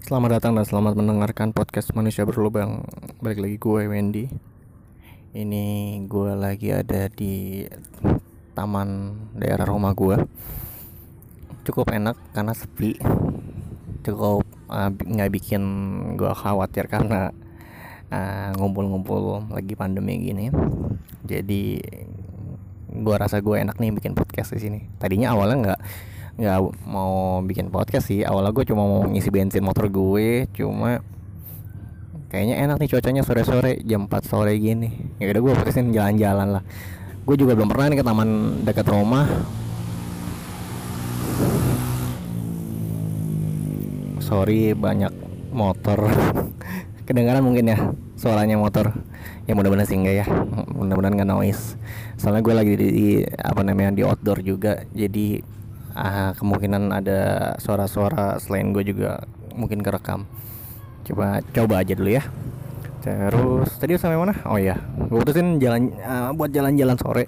Selamat datang dan selamat mendengarkan podcast Manusia Berlubang. Balik lagi gue Wendy. Ini gue lagi ada di taman daerah rumah gue. Cukup enak karena sepi. Cukup uh, nggak bikin gue khawatir karena uh, ngumpul-ngumpul lagi pandemi gini. Jadi gue rasa gue enak nih bikin podcast di sini. Tadinya awalnya nggak nggak mau bikin podcast sih. Awalnya gue cuma mau ngisi bensin motor gue cuma kayaknya enak nih cuacanya sore-sore jam 4 sore gini. Ya udah gue putusin jalan-jalan lah. Gue juga belum pernah nih ke taman dekat rumah. Sorry banyak motor. Kedengaran mungkin ya suaranya motor. Ya mudah-mudahan sih enggak ya. Mudah-mudahan nggak noise. Soalnya gue lagi di, di apa namanya di outdoor juga. Jadi uh, kemungkinan ada suara-suara selain gue juga mungkin kerekam. Coba coba aja dulu ya. Terus tadi sampai mana? Oh ya gue putusin jalan uh, buat jalan-jalan sore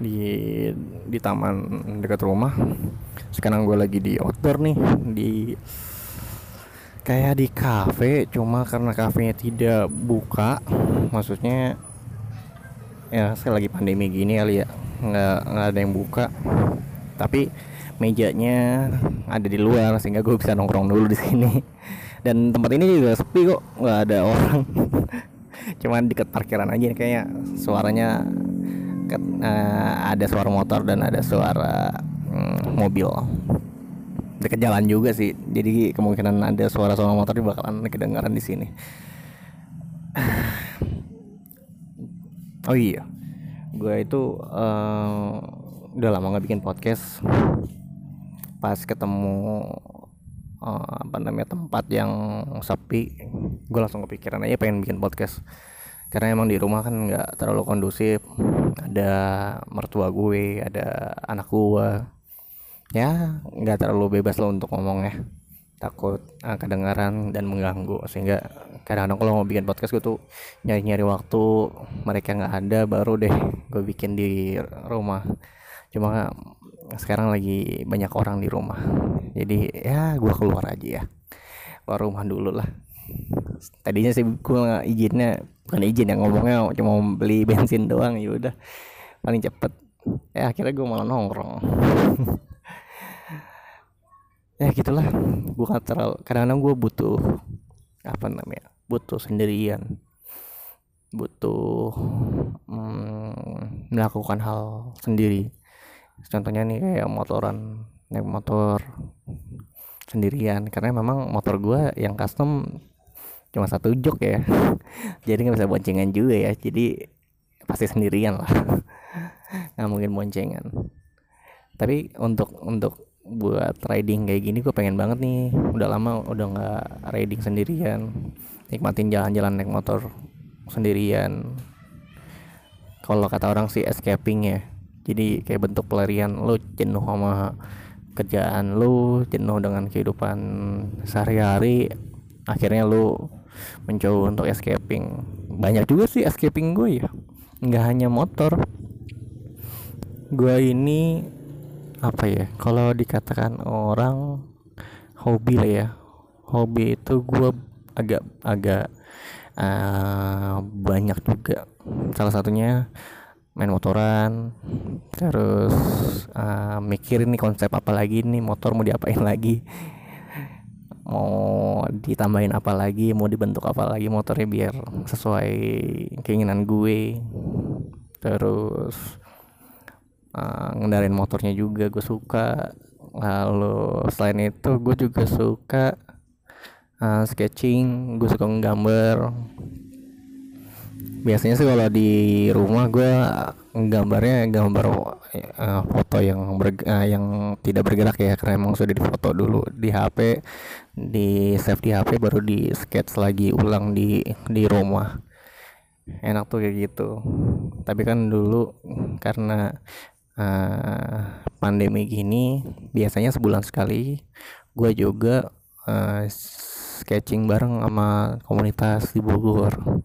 di di taman dekat rumah. Sekarang gue lagi di outdoor nih di kayak di cafe cuma karena kafenya tidak buka maksudnya ya saya lagi pandemi gini kali ya nggak nggak ada yang buka. Tapi mejanya ada di luar sehingga gue bisa nongkrong dulu di sini. Dan tempat ini juga sepi kok nggak ada orang. Cuman dekat parkiran aja kayaknya. Suaranya uh, ada suara motor dan ada suara um, mobil. Dekat jalan juga sih jadi kemungkinan ada suara-suara motor di bakalan kedengaran di sini. Oh iya gue itu uh, udah lama nggak bikin podcast pas ketemu uh, apa namanya tempat yang sepi gue langsung kepikiran aja pengen bikin podcast. Karena emang di rumah kan nggak terlalu kondusif ada mertua gue ada anak gue ya nggak terlalu bebas lo untuk ngomong ya takut uh, kedengaran dan mengganggu. Sehingga kadang-kadang kalau mau bikin podcast gue tuh nyari-nyari waktu mereka nggak ada baru deh gue bikin di rumah. Cuma sekarang lagi banyak orang di rumah. Jadi ya gue keluar aja ya. Keluar rumah dulu lah. Tadinya sih gue izinnya bukan izin yang ngomongnya cuma beli bensin doang ya udah. Paling cepet. Ya akhirnya gue malah nongkrong. Ya gitulah. Gue kan terlalu kadang-kadang gue butuh apa namanya butuh sendirian. Butuh hmm, melakukan hal sendiri contohnya nih kayak motoran naik motor sendirian. Karena memang motor gue yang custom cuma satu jok ya. Jadi nggak bisa boncengan juga ya. Jadi pasti sendirian lah. Nggak mungkin boncengan. Tapi untuk untuk buat riding kayak gini gue pengen banget nih. Udah lama udah nggak riding sendirian. Nikmatin jalan-jalan naik motor sendirian. Kalau kata orang sih escaping ya jadi kayak bentuk pelarian lo jenuh sama kerjaan lo jenuh dengan kehidupan sehari-hari akhirnya lo mencoba untuk escaping. Banyak juga sih escaping gue ya. Nggak hanya motor. Gue ini apa ya kalau dikatakan orang hobi lah ya. Hobi itu gue agak agak uh, banyak juga. Salah satunya main motoran terus uh, mikirin nih konsep apa lagi nih motor mau diapain lagi mau ditambahin apa lagi mau dibentuk apa lagi motornya biar sesuai keinginan gue. Terus uh, ngendarin motornya juga gue suka. Lalu selain itu gue juga suka uh, sketching gue suka nggambar biasanya sih kalau di rumah gue gambarnya gambar uh, foto yang ber, uh, yang tidak bergerak ya karena emang sudah difoto dulu di HP di save di HP baru di sketch lagi ulang di di rumah. Enak tuh kayak gitu. Tapi kan dulu karena uh, pandemi gini biasanya sebulan sekali gue juga uh, sketching bareng sama komunitas di Bogor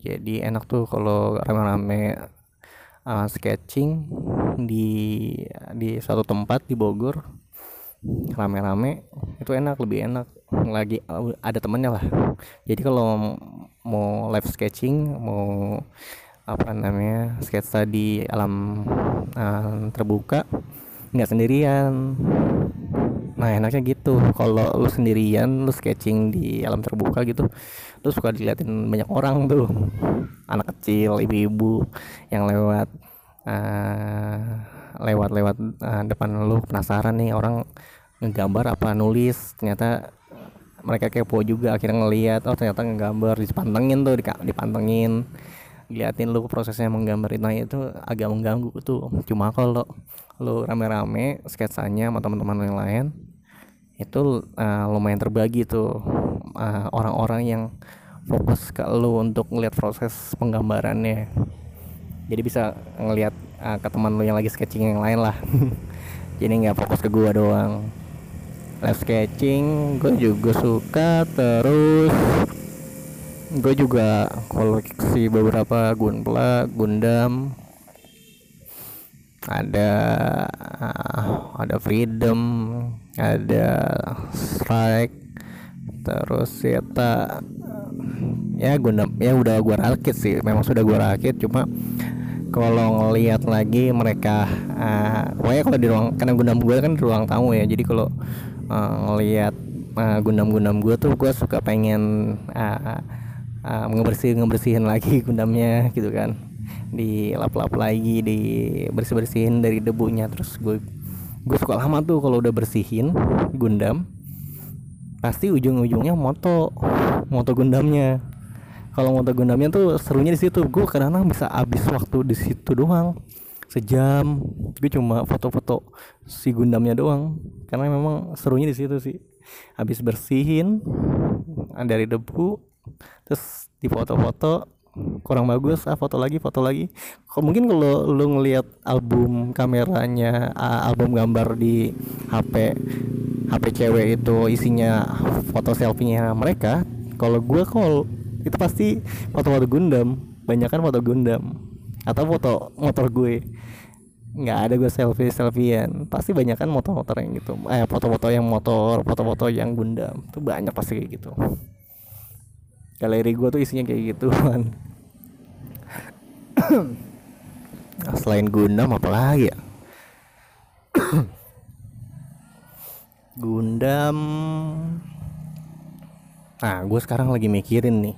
jadi enak tuh kalau rame-rame uh, sketching di di satu tempat di Bogor. Rame-rame itu enak lebih enak. Lagi ada temennya lah. Jadi kalau mau live sketching mau apa namanya sketsa di alam uh, terbuka nggak sendirian nah enaknya gitu. Kalau lu sendirian lu sketching di alam terbuka gitu lu suka diliatin banyak orang tuh. Anak kecil ibu-ibu yang lewat uh, lewat-lewat uh, depan lu. Penasaran nih orang ngegambar apa nulis. Ternyata mereka kepo juga akhirnya ngeliat oh ternyata ngegambar. Dipantengin tuh dipantengin. Liatin lu prosesnya menggambar itu nah itu agak mengganggu tuh. Cuma kalau lu rame-rame sketsanya sama teman-teman yang lain itu uh, lumayan terbagi tuh uh, orang-orang yang fokus ke lu untuk ngeliat proses penggambarannya. Jadi bisa ngeliat uh, ke teman lu yang lagi sketching yang lain lah. Jadi nggak fokus ke gua doang. Live sketching gue juga suka terus gue juga koleksi beberapa Gunpla Gundam. Ada ada Freedom ada Strike terus ya ya Gundam ya udah gue rakit sih memang sudah gue rakit cuma kalau ngelihat lagi mereka uh, pokoknya kalau di ruang karena Gundam gue kan di ruang tamu ya jadi kalau uh, ngelihat uh, gundam-gundam gue tuh gue suka pengen uh, uh, ngebersihin ngebersihin lagi gundamnya gitu kan. Di lap-lap lagi di bersih bersihin dari debunya terus gue gue suka lama tuh kalau udah bersihin gundam pasti ujung-ujungnya moto moto gundamnya. Kalau moto gundamnya tuh serunya di situ. Gue kadang-kadang bisa habis waktu di situ doang sejam. Gue cuma foto-foto si Gundamnya doang karena memang serunya di situ sih. Habis bersihin dari debu terus di foto-foto kurang bagus ah foto lagi foto lagi. Kok mungkin kalau lu ngelihat album kameranya album gambar di HP HP cewek itu isinya foto selfie-nya mereka kalau gue call itu pasti foto-foto Gundam. Banyak kan foto Gundam. Atau foto motor gue. Nggak ada gue selfie selfiean. Pasti banyak kan motor-motor yang gitu. Eh foto-foto yang motor foto-foto yang Gundam. Tuh banyak pasti kayak gitu galeri gue tuh isinya kayak gitu kan nah, selain Gundam apa lagi ya? Gundam. Nah gue sekarang lagi mikirin nih.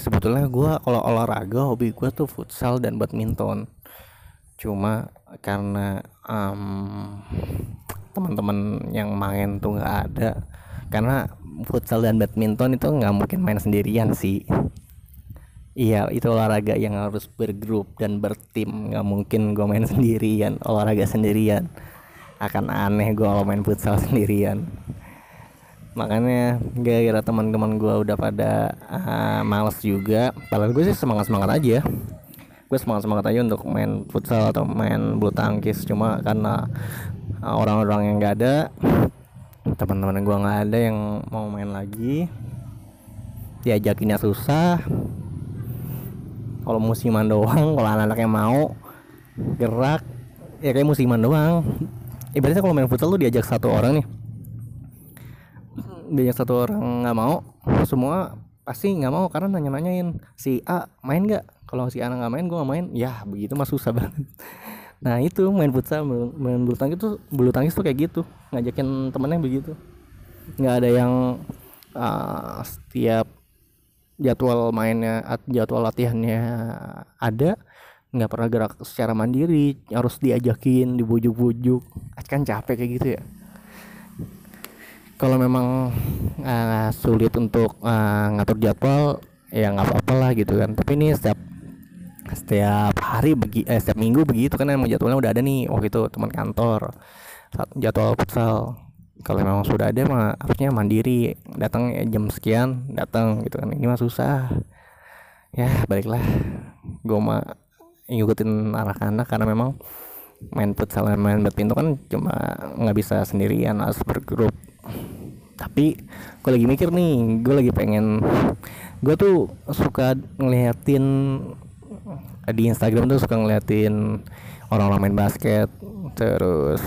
Sebetulnya gue kalau olahraga hobi gue tuh futsal dan badminton. Cuma karena um, teman-teman yang main tuh nggak ada karena futsal dan badminton itu nggak mungkin main sendirian sih. Iya itu olahraga yang harus bergrup dan bertim. Nggak mungkin gue main sendirian olahraga sendirian. Akan aneh gue kalau main futsal sendirian. Makanya gara-gara teman-teman gue udah pada uh, males juga padahal gue sih semangat semangat aja gue semangat semangat aja untuk main futsal atau main bulu tangkis. Cuma karena uh, orang-orang yang gak ada teman-teman gue nggak ada yang mau main lagi. Diajakinnya susah. Kalau musiman doang kalau anak-anak yang mau gerak. Ya kayak musiman doang. Ibaratnya kalau main futsal lu diajak satu orang nih. Banyak satu orang nggak mau semua pasti nggak mau karena nanya-nanyain si A main nggak? Kalau si A nggak main gue nggak main. Ya begitu mah susah banget nah itu main futsal main bulu tangkis tuh bulu tangkis tuh kayak gitu ngajakin temennya begitu. Nggak ada yang uh, setiap jadwal mainnya jadwal latihannya ada nggak pernah gerak secara mandiri harus diajakin dibujuk-bujuk. Kan capek kayak gitu ya. Kalau memang uh, sulit untuk uh, ngatur jadwal ya nggak apa-apa lah gitu kan. Tapi ini setiap setiap hari begi eh, setiap minggu begitu kan emang jadwalnya udah ada nih. Waktu itu teman kantor jadwal futsal. Kalau memang sudah ada mah harusnya mandiri. Datang jam sekian datang gitu kan. Ini mah susah. Ya baiklah. Gue mah ngikutin anak-anak karena memang main futsal main badminton kan cuma nggak bisa sendirian harus bergrup. Tapi gue lagi mikir nih gue lagi pengen gue tuh suka ngeliatin di Instagram tuh suka ngeliatin orang-orang main basket terus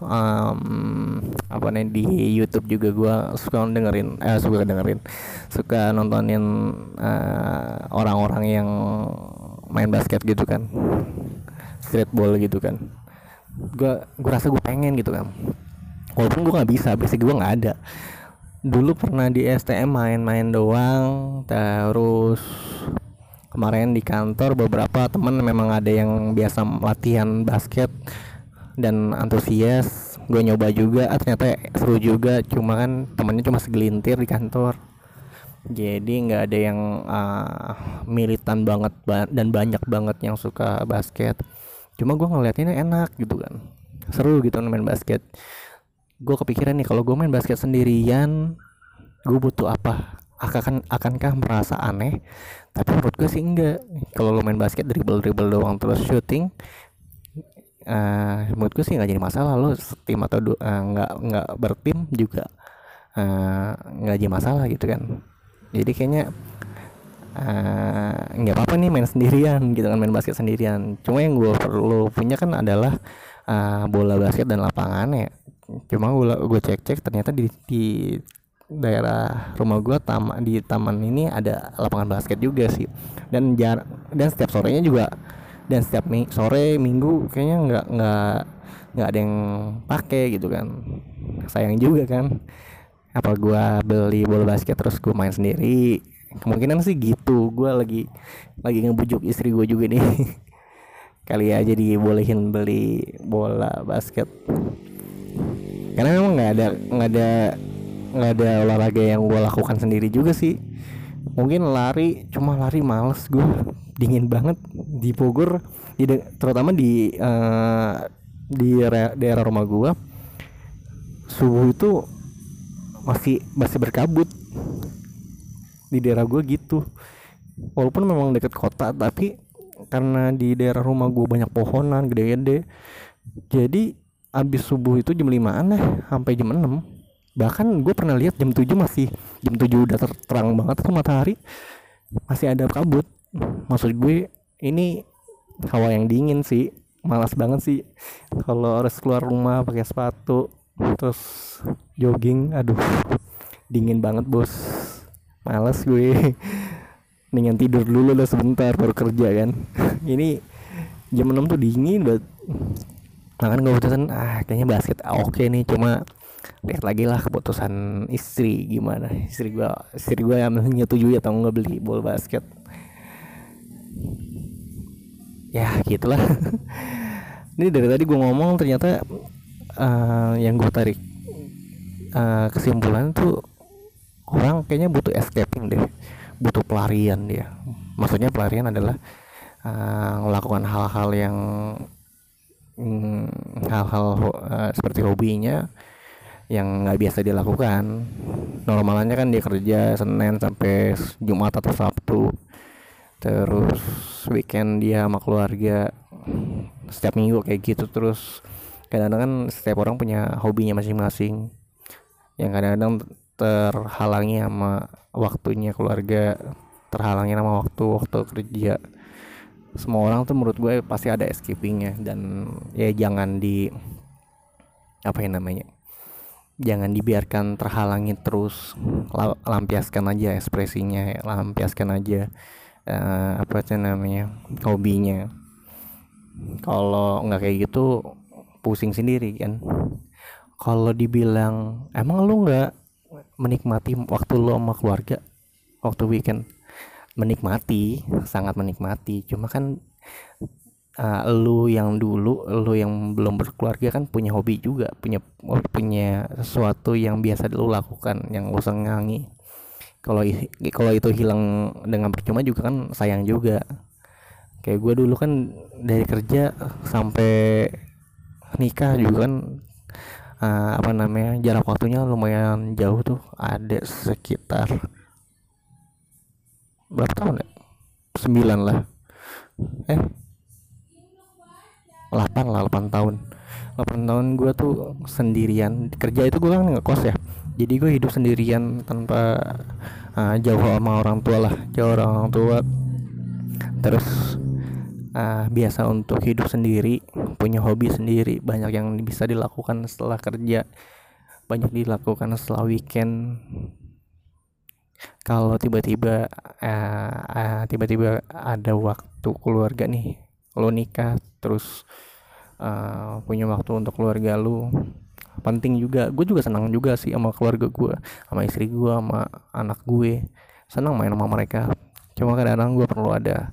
um, apa nih di YouTube juga gue suka dengerin eh suka dengerin suka nontonin uh, orang-orang yang main basket gitu kan streetball gitu kan. Gue gue rasa gue pengen gitu kan. Walaupun gue nggak bisa basic gue nggak ada. Dulu pernah di STM main-main doang terus kemarin di kantor beberapa temen memang ada yang biasa latihan basket dan antusias. Gue nyoba juga ah, ternyata seru juga. Cuma kan temennya cuma segelintir di kantor. Jadi nggak ada yang uh, militan banget ba dan banyak banget yang suka basket. Cuma gue ngeliatinnya enak gitu kan. Seru gitu main basket. Gue kepikiran nih kalau gue main basket sendirian gue butuh apa akan akankah merasa aneh? Tapi menurut gue sih enggak. Kalau lo main basket dribble dribble doang terus shooting uh, menurut gue sih nggak jadi masalah. Lo tim atau uh, nggak nggak bertim juga nggak uh, jadi masalah gitu kan. Jadi kayaknya nggak uh, apa-apa nih main sendirian gitu kan main basket sendirian. Cuma yang gue perlu punya kan adalah uh, bola basket dan lapangannya cuma gue gue cek cek ternyata di, di daerah rumah gue taman di taman ini ada lapangan basket juga sih. Dan jar dan setiap sorenya juga dan setiap mi sore minggu kayaknya nggak nggak nggak ada yang pakai gitu kan. Sayang juga kan apa gue beli bola basket terus gue main sendiri. Kemungkinan sih gitu gue lagi lagi ngebujuk istri gue juga nih. Kali aja dibolehin beli bola basket. Karena memang nggak ada nggak ada nggak ada olahraga yang gue lakukan sendiri juga sih. Mungkin lari cuma lari males gue dingin banget di Bogor di terutama di uh, di daerah rumah gue subuh itu masih masih berkabut. Di daerah gue gitu. Walaupun memang deket kota tapi karena di daerah rumah gue banyak pohonan gede-gede. Jadi abis subuh itu jam 5an ya sampai jam 6 bahkan gue pernah lihat jam 7 masih jam 7 udah terang banget tuh matahari. Masih ada kabut. Maksud gue ini hawa yang dingin sih. Malas banget sih. Kalau harus keluar rumah pakai sepatu terus jogging aduh dingin banget bos. Malas gue. Dengan tidur dulu lah sebentar baru kerja kan. Ini jam 6 tuh dingin banget. Makan gue putusan ah kayaknya basket oke okay nih. Cuma lihat lagi lah keputusan istri gimana. Istri gua istri gua yang menyetujui atau nggak beli bola basket. Ya gitulah. Ini dari tadi gua ngomong ternyata uh, yang gua tarik uh, kesimpulan tuh orang kayaknya butuh escaping deh. Butuh pelarian dia. Maksudnya pelarian adalah uh, melakukan hal-hal yang mm, hal-hal uh, seperti hobinya yang nggak biasa dilakukan. Normalnya kan dia kerja Senin sampai Jumat atau Sabtu. Terus weekend dia sama keluarga. Setiap minggu kayak gitu terus. Kadang-kadang kan setiap orang punya hobinya masing-masing. Yang kadang-kadang terhalangi sama waktunya keluarga terhalangi sama waktu waktu kerja. Semua orang tuh menurut gue pasti ada escapingnya dan ya jangan di apa yang namanya jangan dibiarkan terhalangi terus lampiaskan aja ekspresinya lampiaskan aja uh, apa sih namanya hobinya. Kalau nggak kayak gitu pusing sendiri kan. Kalau dibilang emang lu nggak menikmati waktu lu sama keluarga waktu weekend? Menikmati sangat menikmati. Cuma kan uh, lu yang dulu lu yang belum berkeluarga kan punya hobi juga punya punya sesuatu yang biasa lu lakukan yang lu senangi. Kalau kalau itu hilang dengan percuma juga kan sayang juga. Kayak gue dulu kan dari kerja sampai nikah juga kan uh, apa namanya jarak waktunya lumayan jauh tuh ada sekitar berapa tahun ya? Sembilan lah. Eh 8 lah 8 tahun. 8 tahun gue tuh sendirian. Kerja itu gue kan ngekos ya. Jadi gue hidup sendirian tanpa uh, jauh sama orang tua lah. Jauh orang tua. Terus uh, biasa untuk hidup sendiri punya hobi sendiri. Banyak yang bisa dilakukan setelah kerja. Banyak dilakukan setelah weekend. Kalau tiba-tiba uh, uh, tiba-tiba ada waktu keluarga nih lo nikah terus uh, punya waktu untuk keluarga lu penting juga. Gue juga senang juga sih sama keluarga gue sama istri gue sama anak gue. Senang main sama mereka. Cuma kadang-kadang gue perlu ada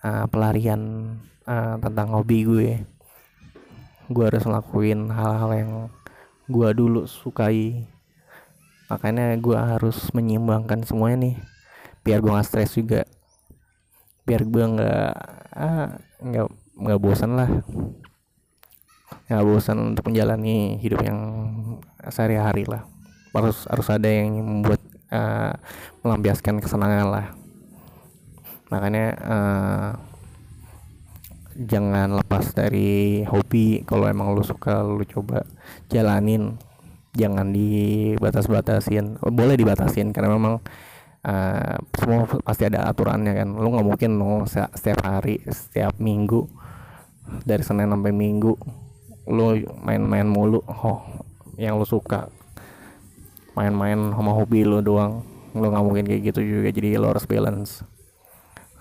uh, pelarian uh, tentang hobi gue. Gue harus ngelakuin hal-hal yang gue dulu sukai. Makanya gue harus menyimbangkan semuanya nih biar gue gak stres juga. Biar gue nggak ah, nggak nggak bosan lah. Nggak bosan untuk menjalani hidup yang sehari-hari lah. Harus harus ada yang membuat uh, melampiaskan kesenangan lah. Makanya uh, jangan lepas dari hobi. Kalau emang lu suka lu coba jalanin. Jangan dibatas-batasin. Boleh dibatasin karena memang uh, semua pasti ada aturannya kan. Lu nggak mungkin lo setiap hari setiap minggu dari senin sampai minggu lu main-main mulu. Oh yang lu suka. Main-main sama hobi lu doang. Lu nggak mungkin kayak gitu juga. Jadi lu harus balance.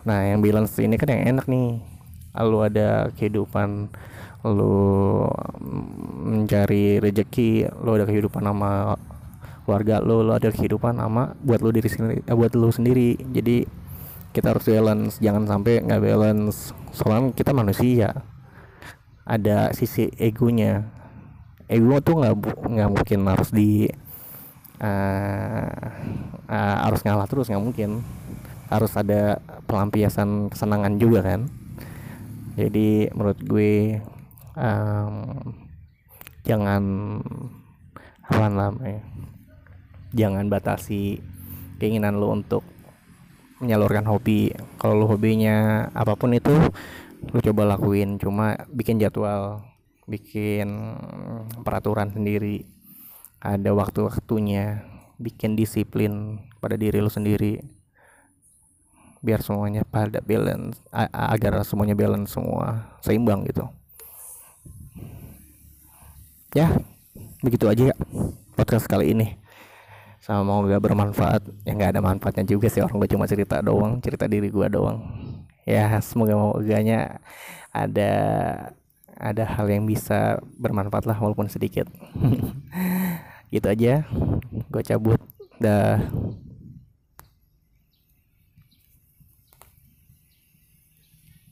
Nah yang balance ini kan yang enak nih. Lu ada kehidupan lu mencari rezeki lu ada kehidupan sama keluarga lu lu ada kehidupan sama buat lu diri sendiri eh, buat lu sendiri. Jadi kita harus balance jangan sampai nggak balance. Soalnya kita manusia ada sisi egonya. Ego tuh nggak nggak mungkin harus di uh, uh, harus ngalah terus nggak mungkin. Harus ada pelampiasan kesenangan juga kan. Jadi menurut gue um, jangan apa namanya jangan batasi keinginan lo untuk menyalurkan hobi. Kalau lo hobinya apa pun itu lu coba lakuin. Cuma bikin jadwal bikin peraturan sendiri. Ada waktu-waktunya. Bikin disiplin pada diri lu sendiri. Biar semuanya pada balance agar semuanya balance semua seimbang gitu. Ya begitu aja ya podcast kali ini sama gak bermanfaat ya nggak ada manfaatnya juga sih orang gue cuma cerita doang cerita diri gue doang. Ya semoga moganya ada ada hal yang bisa bermanfaat lah walaupun sedikit. Gitu aja gue cabut. Dah